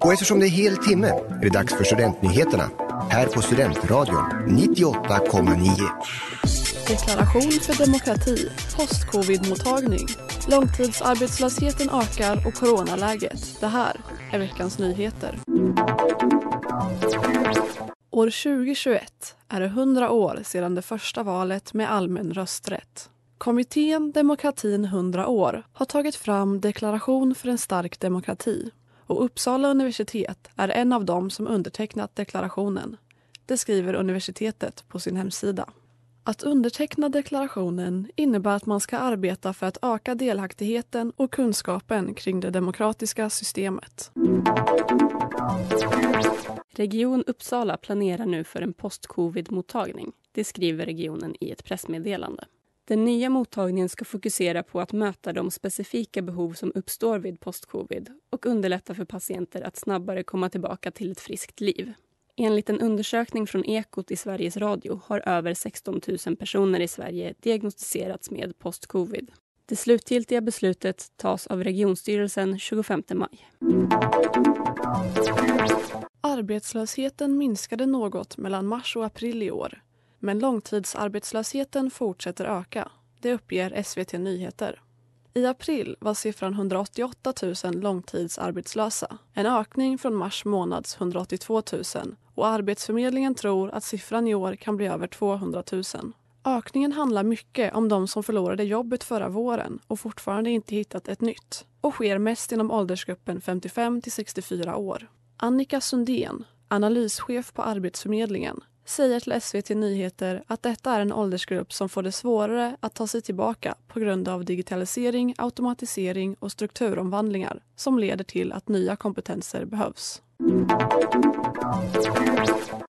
Och eftersom det är hel timme är det dags för Studentnyheterna här på Studentradion 98,9. Deklaration för demokrati, post-covid-mottagning, långtidsarbetslösheten ökar och coronaläget. Det här är veckans nyheter. År 2021 är det 100 år sedan det första valet med allmän rösträtt. Kommittén Demokratin 100 år har tagit fram Deklaration för en stark demokrati och Uppsala universitet är en av dem som undertecknat deklarationen. Det skriver universitetet på sin hemsida. Att underteckna deklarationen innebär att man ska arbeta för att öka delaktigheten och kunskapen kring det demokratiska systemet. Region Uppsala planerar nu för en post-covid-mottagning. Det skriver regionen i ett pressmeddelande. Den nya mottagningen ska fokusera på att möta de specifika behov som uppstår vid postcovid och underlätta för patienter att snabbare komma tillbaka till ett friskt liv. Enligt en undersökning från Ekot i Sveriges Radio har över 16 000 personer i Sverige diagnostiserats med postcovid. Det slutgiltiga beslutet tas av regionstyrelsen 25 maj. Arbetslösheten minskade något mellan mars och april i år. Men långtidsarbetslösheten fortsätter öka. Det uppger SVT Nyheter. I april var siffran 188 000 långtidsarbetslösa. En ökning från mars månads 182 000 och Arbetsförmedlingen tror att siffran i år kan bli över 200 000. Ökningen handlar mycket om de som förlorade jobbet förra våren och fortfarande inte hittat ett nytt och sker mest inom åldersgruppen 55 till 64 år. Annika Sundén, analyschef på Arbetsförmedlingen, säger till SVT Nyheter att detta är en åldersgrupp som får det svårare att ta sig tillbaka på grund av digitalisering, automatisering och strukturomvandlingar som leder till att nya kompetenser behövs.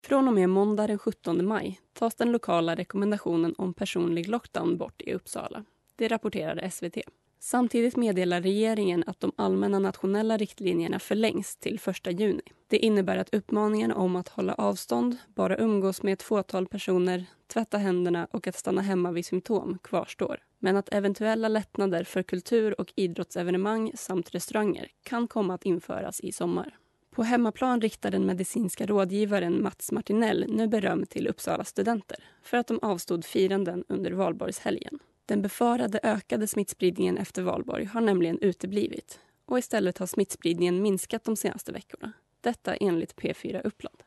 Från och med måndag den 17 maj tas den lokala rekommendationen om personlig lockdown bort i Uppsala. Det rapporterade SVT. Samtidigt meddelar regeringen att de allmänna nationella riktlinjerna förlängs till 1 juni. Det innebär att uppmaningen om att hålla avstånd, bara umgås med ett fåtal personer, tvätta händerna och att stanna hemma vid symptom kvarstår. Men att eventuella lättnader för kultur och idrottsevenemang samt restauranger kan komma att införas i sommar. På hemmaplan riktar den medicinska rådgivaren Mats Martinell nu beröm till Uppsala studenter för att de avstod firanden under valborgshelgen. Den befarade ökade smittspridningen efter valborg har nämligen uteblivit och istället har smittspridningen minskat de senaste veckorna. Detta enligt P4 Uppland.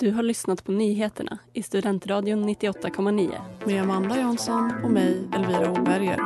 Du har lyssnat på nyheterna i Studentradion 98,9. Med Amanda Jansson och mig, Elvira Åberger.